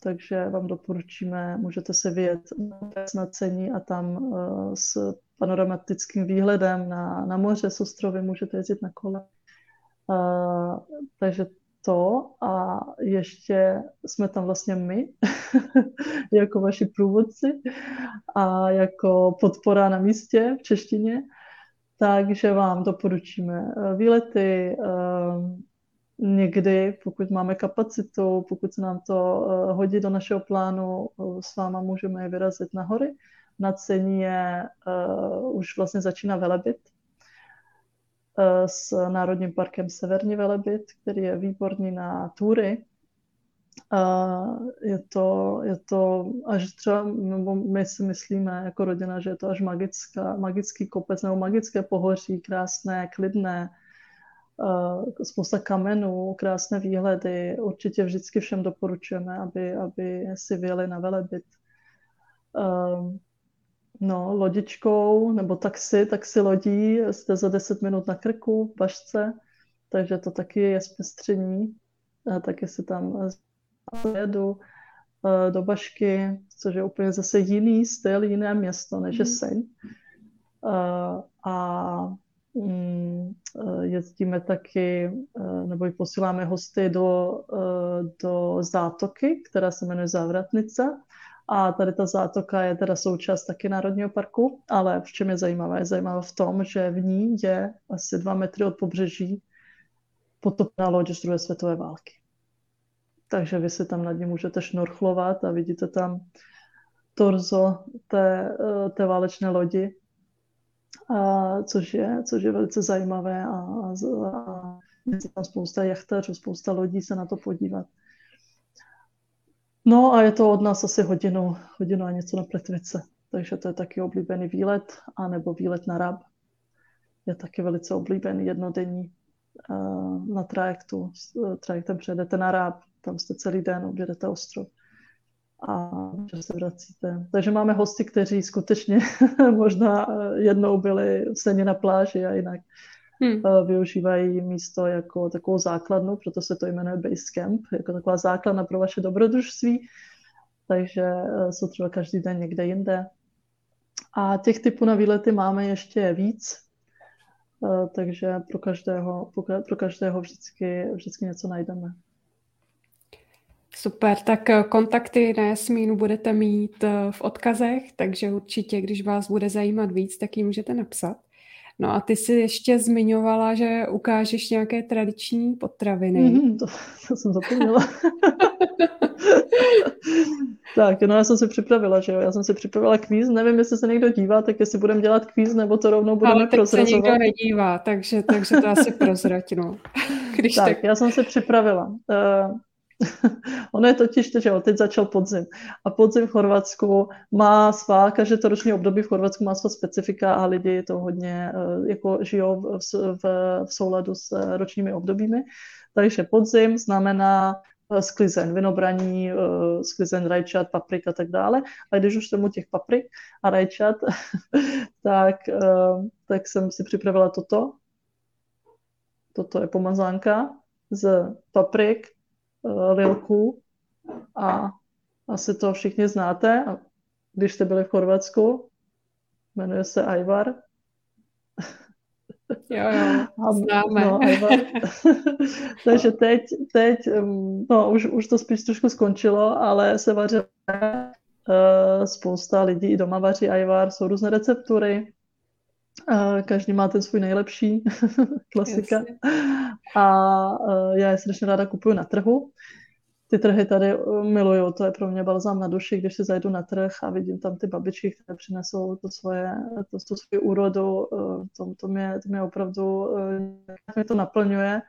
takže vám doporučíme, můžete se vyjet na cení a tam s panoramatickým výhledem na, na moře s ostrovy můžete jezdit na kole. takže to a ještě jsme tam vlastně my, jako vaši průvodci a jako podpora na místě v češtině. Takže vám doporučíme eh, výlety, eh, někdy, pokud máme kapacitu, pokud se nám to eh, hodí do našeho plánu, s váma můžeme vyrazit na hory. Na cení je, už vlastně začíná Velebit, Eh, s Národním parkem Severní Velebit, který je výborný na tury. Je to, je to až třeba, nebo my si myslíme jako rodina, že je to až magická, magický kopec nebo magické pohoří, krásné, klidné, eh, spousta kamenů, krásné výhledy. Určitě vždycky všem doporučujeme, aby, aby si vyjeli na Velebit. Eh, No, lodičkou nebo taxi, taxi lodí, jste za 10 minut na krku, v bašce, takže to taky je zpestření. Taky si tam jedu eh, do Bašky, což je úplně zase jiný styl, jiné město než je mhm. Seň. Eh, a eh, jezdíme taky, nebo i posíláme hosty do, do zátoky, která se jmenuje Závratnice a tady ta zátoka je teda součást taky Národního parku, ale v čem je zajímavá? Je zajímavá v tom, že v ní je asi dva metry od pobřeží potopená loď z druhé světové války. Takže vy si tam nad ní můžete šnorchlovat a vidíte tam torzo té, eh, té válečné lodi, a což, je, což je velice zajímavé a, a, a je tam spousta jachtařů, spousta lodí se na to podívat. No a je to od nás asi hodinu, hodinu a něco na Pletvice. Takže to je taky oblíbený výlet, anebo výlet na Rab. Je taky velice oblíbený jednodenní uh, na trajektu. S trajektem přejedete na Rab, tam jste celý den, objedete ostrov a že se vracíte. Takže máme hosty, kteří skutečně možná jednou byli v na pláži a jinak hmm. využívají místo jako takovou základnu, proto se to jmenuje Basecamp, jako taková základna pro vaše dobrodružství, takže eh, jsou třeba každý den někde jinde. A těch typů na výlety máme ještě víc, eh, takže pro každého, pro každého vždycky, vždycky něco najdeme. Super, tak kontakty na Jasmínu budete mít v odkazech, takže určitě, když vás bude zajímat víc, tak ji můžete napsat. No a ty jsi ještě zmiňovala, že ukážeš nějaké tradiční potraviny. Mm, to, to jsem zapomněla. tak, no já jsem si připravila, že jo, já jsem si připravila kvíz, nevím, jestli se někdo dívá, tak jestli budeme dělat kvíz, nebo to rovnou budeme Ale prozrazovat. Ale se někdo nedívá, takže, takže to asi prozrať, no. Když tak, tak, já jsem si připravila. Uh, ono je totiž to, že jo, teď začal podzim. A podzim v Chorvatsku má svá, každé to roční období v Chorvatsku má svá specifika a lidi to hodně uh, jako žijou v, v, v souladu s uh, ročními obdobími. Takže podzim znamená uh, sklizen, vinobraní, sklizen rajčat, paprik a tak dále. A když už jsem u těch paprik a rajčat, tak, tak jsem si připravila toto. Toto je pomazánka z paprik, Lilku a asi to všichni znáte, když jste byli v Chorvatsku. Jmenuje se Ivar. Jo, jo, známe. No. Takže teď, teď no, už, už to spíš trošku skončilo, ale se vaří uh, spousta lidí doma vaří Ivar, jsou různé receptury. Každý má ten svůj nejlepší, klasika. Jasně. A uh, já je strašně ráda kupuju na trhu. Ty trhy tady uh, miluju, to je pro mě balzám na duši, když si zajdu na trh a vidím tam ty babičky, které přinesou to svoje, to, to svoji úrodu, uh, to, to, mě, to mě opravdu mě to naplňuje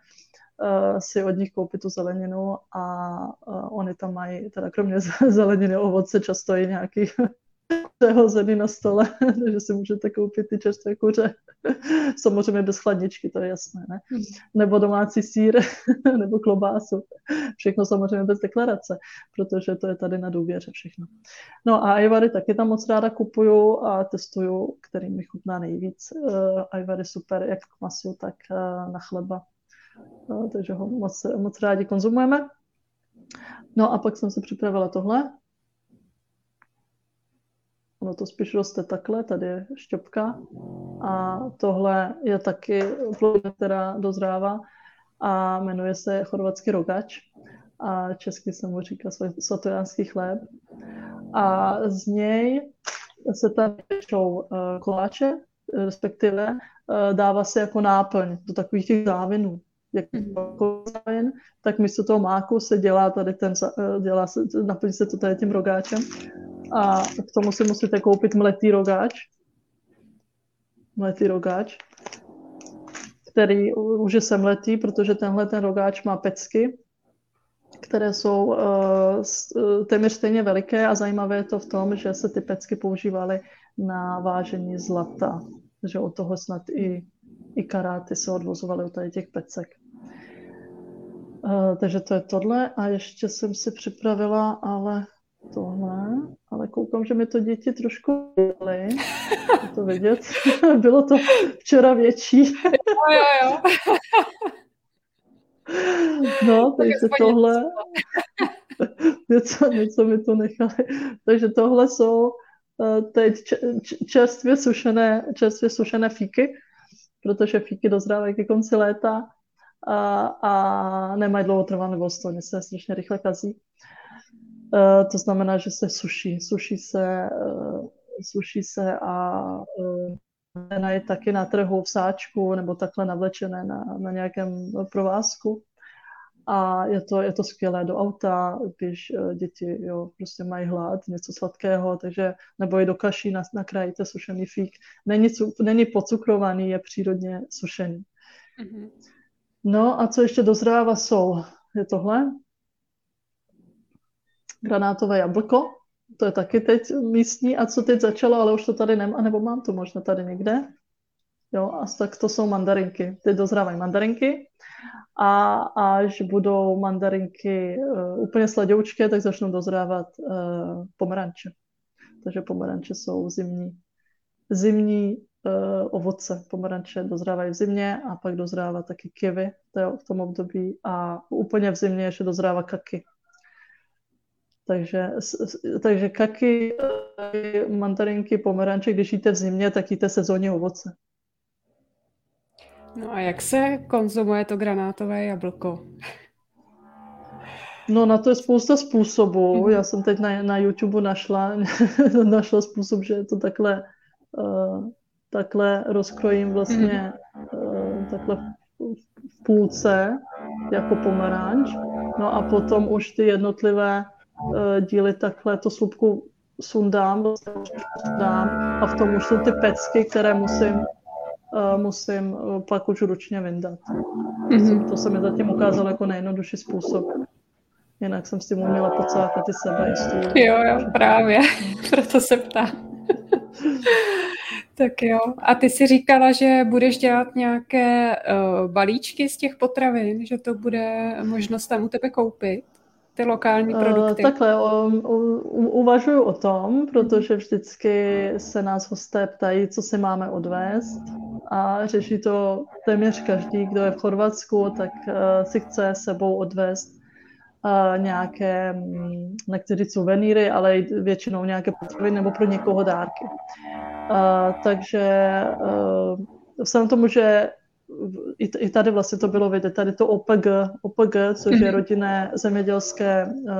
si od nich koupit tu zeleninu a oni tam mají, teda kromě zeleniny, ovoce, často i nějaký přehozený na stole, takže si můžete koupit ty čerstvé kuře. Samozřejmě bez chladničky, to je jasné, ne? Hmm. Nebo domácí sír, nebo klobásu. Všechno samozřejmě bez deklarace, protože to je tady na důvěře všechno. No a ajvary taky tam moc ráda kupuju a testuju, který mi chutná nejvíc. Ajvary super, jak k masu, tak uh, na chleba. Uh, takže ho moc, moc rádi konzumujeme. No a pak jsem si připravila tohle. Ono to spíš roste takhle, tady je šťopka. A tohle je taky plodina, která dozrává a jmenuje se chorvatský rogač. A česky se mu říká svatojánský chléb. A z něj se tam pečou uh, koláče, respektive uh, dává se jako náplň do takových těch závinů jak závin, tak místo toho máku se dělá tady ten, uh, dělá se, naplní se to tady tím rogáčem a k tomu si musíte koupit mletý rogáč. Mletý rogáč, který už je semletý, protože tenhle ten rogáč má pecky, které jsou uh, téměř stejně veliké a zajímavé je to v tom, že se ty pecky používaly na vážení zlata. Takže od toho snad i, i karáty se odvozovaly od tady těch pecek. Uh, takže to je tohle a ještě jsem si připravila, ale tohle, ale koukám, že mi to děti trošku byly. to vidět. Bylo to včera větší. jo, jo, jo. No, takže tohle, něco, něco mi to nechali. Takže tohle jsou uh, teď čerstvě sušené, čerstvě sušené fíky, protože fíky dozrávají ke konci léta a, a nemají dlouhotrvanlivost, oni se strašně rychle kazí. Uh, to znamená, že se suší. Suší se, uh, suší se a uh, je taky na trhu v sáčku nebo takhle navlečené na, na nějakém provázku. A je to, je to skvělé do auta, když děti jo, prostě mají hlad, něco sladkého, takže nebo i do kaší nakrájíte sušený fík. Není, není pocukrovaný, je přírodně sušený. Mm-hmm. No a co ještě dozrává jsou, je tohle, granátové jablko, to je taky teď místní. A co teď začalo, ale už to tady nemám, nebo mám to možná tady někde. Jo, a tak to jsou mandarinky. Teď dozrávají mandarinky a až budou mandarinky uh, úplně sladoučké, tak začnou dozrávat uh, pomeranče. Takže pomeranče jsou zimní, zimní uh, ovoce. Pomeranče dozrávají v zimě a pak dozrává taky kivy to je v tom období a úplně v zimě ještě dozrává kaky. Takže, takže kaky, mandarinky, pomeranče, když jíte v zimě, tak jíte sezónní ovoce. No a jak se konzumuje to granátové jablko? No na to je spousta způsobů. Mm-hmm. Já jsem teď na, na YouTube našla, našla způsob, že to takhle, uh, takhle rozkrojím vlastně mm-hmm. uh, takhle v půlce jako pomeranč. No a potom už ty jednotlivé díly takhle to slupku sundám, dám a v tom už jsou ty pecky, které musím, uh, musím uh, pak už ručně vyndat. Mm-hmm. To se mi zatím ukázalo jako nejjednodušší způsob. Jinak jsem s tím uměla pocákat i sebe. Jestli... Jo, jo, právě. Proto se ptám. tak jo. A ty si říkala, že budeš dělat nějaké uh, balíčky z těch potravin, že to bude možnost tam u tebe koupit? Ty lokální eh, produkty? Uh, takhle, um, um, uvažuju o tom, protože vždycky se nás hosté ptají, co si máme odvést a řeší to téměř každý, kdo je v Chorvatsku, tak uh, si chce sebou odvést uh, nějaké, um, nechci říct suvenýry, ale většinou nějaké potraviny nebo pro někoho dárky. Uh, takže uh, vzhledem tomu, že i tady vlastně to bylo vidět, tady to OPG, OPG což je mhm. rodinné zemědělské uh,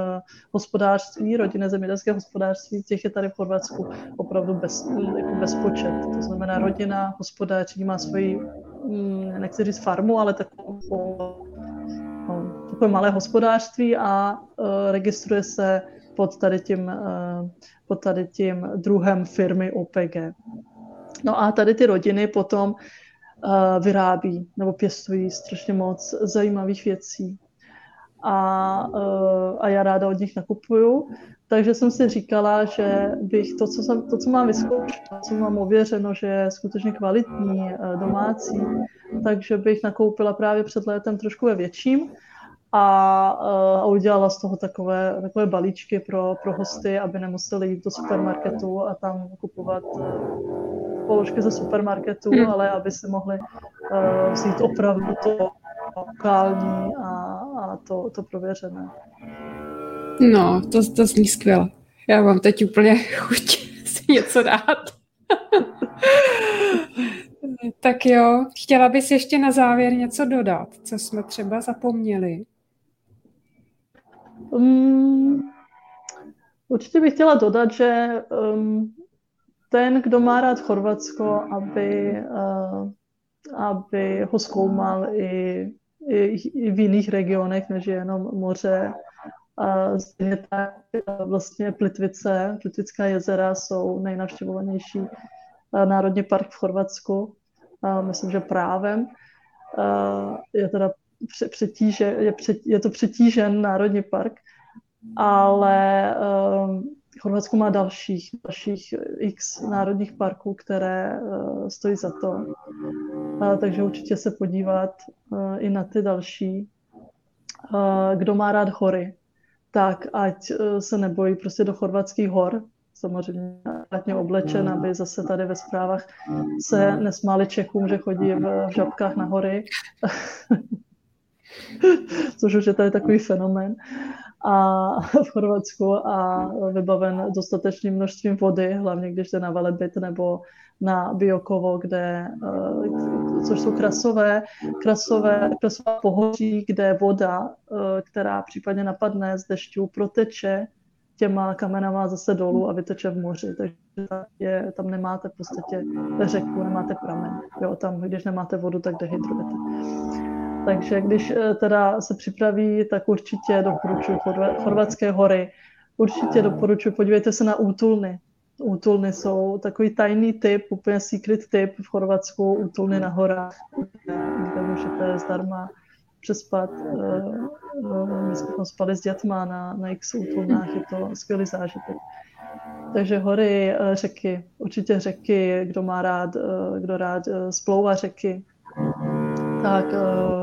hospodářství, rodinné zemědělské hospodářství, těch je tady v Chorvatsku opravdu bez, jako bezpočet. To znamená, rodina hospodářství má svoji, mm, nechci říct farmu, ale takovou, no, takové malé hospodářství a uh, registruje se pod tady tím, uh, pod tady tím druhem firmy OPG. No a tady ty rodiny potom vyrábí nebo pěstují strašně moc zajímavých věcí. a, uh, a já ráda od nich nakupuju. Takže jsem si říkala, že bych to, co, jsem, to, co mám vyzkoušeno, co mám ověřeno, že je skutečně kvalitní, domácí, takže bych nakoupila právě před létem trošku ve větším a, a udělala z toho takové, takové balíčky pro, pro hosty, aby nemuseli jít do supermarketu a tam kupovat položky ze supermarketu, hmm. ale aby si mohli uh, vzít opravdu to lokální a, a to, to prověřené. No, to, to zní skvěle. Já mám teď úplně chuť si něco dát. tak jo, chtěla bys ještě na závěr něco dodat, co jsme třeba zapomněli? Um, určitě bych chtěla dodat, že um, ten, kdo má rád Chorvatsko, aby, uh, aby ho zkoumal i, i, i v jiných regionech, než jenom moře. Stejně tak vlastně Plitvice, Plitvická jezera jsou nejnavštěvovanější národní park v Chorvatsku. Myslím, že právem. Je teda přetíže, je, je to přetížen národní park, ale Chorvatsko má dalších, dalších x národních parků, které uh, stojí za to. Uh, takže určitě se podívat uh, i na ty další. Uh, kdo má rád hory, tak ať uh, se nebojí prostě do chorvatských hor, samozřejmě špatně oblečen, aby zase tady ve zprávách se nesmáli Čechům, že chodí v, v žabkách na hory. Což už je tady takový fenomén a v Chorvatsku a vybaven dostatečným množstvím vody, hlavně když jde na Velebit nebo na Biokovo, kde, eh, což jsou krasové, krasové, krasové pohoří, kde voda, eh, která případně napadne z dešťů, proteče těma kamenama zase dolů a vyteče v moři. Takže je, tam nemáte v podstatě řeku, nemáte pramen. Jo, tam, když nemáte vodu, tak dehydrujete. Takže když eh, teda se připraví, tak určitě doporučuji Chorvatské hory. Určitě doporučuji, podívejte se na útulny. Útulny jsou takový tajný typ, úplně secret typ v Chorvatsku, útulny na horách, kde můžete zdarma přespat. Eh, eh, my jsme tam spali s dětma na, na x útulnách, je to skvělý zážitek. Takže hory, řeky, určitě řeky, kdo má rád, kdo rád splouvá řeky, tak eh,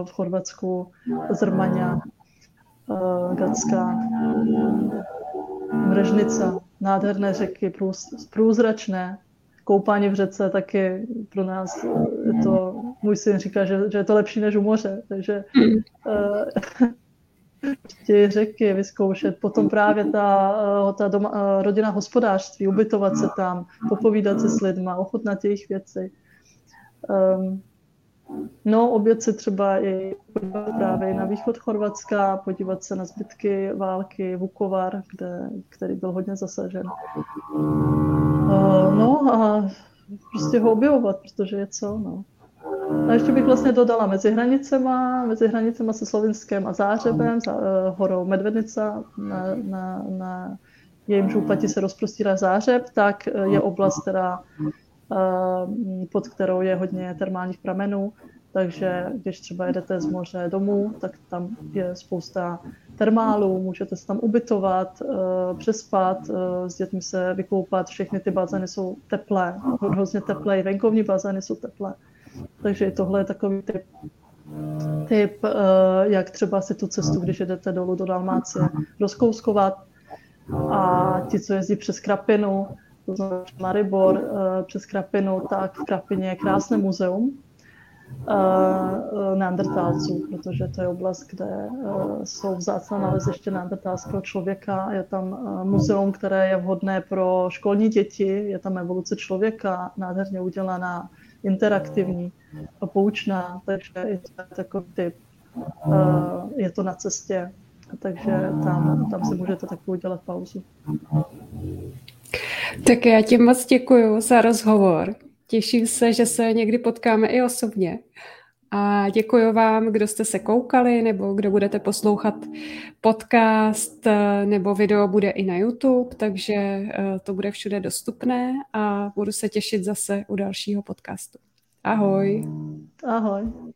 v Chorvatsku Zrmaňa, eh, Gacka, Mrežnica, nádherné řeky, průzračné, koupání v řece taky pro nás je to, můj syn říká, že, že je to lepší než u moře, takže uh, ty řeky vyzkoušet, potom právě ta, ta doma, rodina hospodářství, ubytovat se tam, popovídat se s lidma, ochutnat jejich věci. Um, No, obět se třeba i podívat právě na východ Chorvatska, podívat se na zbytky války Vukovar, kde, který byl hodně zasažen. Uh, no a prostě ho objevovat, protože je co, no. A ještě bych vlastně dodala mezi hranicema, mezi hranicema se Slovinskem a Zářebem, za, uh, horou Medvednica, na, na, na jejím úpatí se rozprostírá Zářeb, tak je oblast, která Eh, pod kterou je hodně termálních pramenů, takže když třeba jedete z moře domů, tak tam je spousta termálů, můžete se tam ubytovat, eh, přespat, eh, s dětmi se vykoupat, všechny ty bazény jsou teplé, hrozně teplé, i venkovní bazény jsou teplé. Takže tohle je takový typ, typ jak třeba si tu cestu, když jedete dolů do Dalmácie, rozkouskovat. A ti, co jezdí přes Krapinu, to znamená Maribor eh, přes Krapinu, tak v Krapině je krásné muzeum eh, eh, neandertálců, protože to je oblast, kde jsou vzácná naleziště neandertálského člověka. Je tam muzeum, které je vhodné pro školní děti, je tam evoluce člověka, nádherně udělaná, interaktivní, poučná, takže je to takový typ. Je to na cestě, takže tam, tam si můžete taky udělat pauzu. Tak já ti moc děkuji za rozhovor. Těším se, že se někdy potkáme i osobně. A děkuji vám, kdo jste se koukali, nebo kdo budete poslouchat podcast, nebo video bude i na YouTube, takže eh, to bude všude dostupné a budu se těšit zase u dalšího podcastu. Ahoj. Ahoj.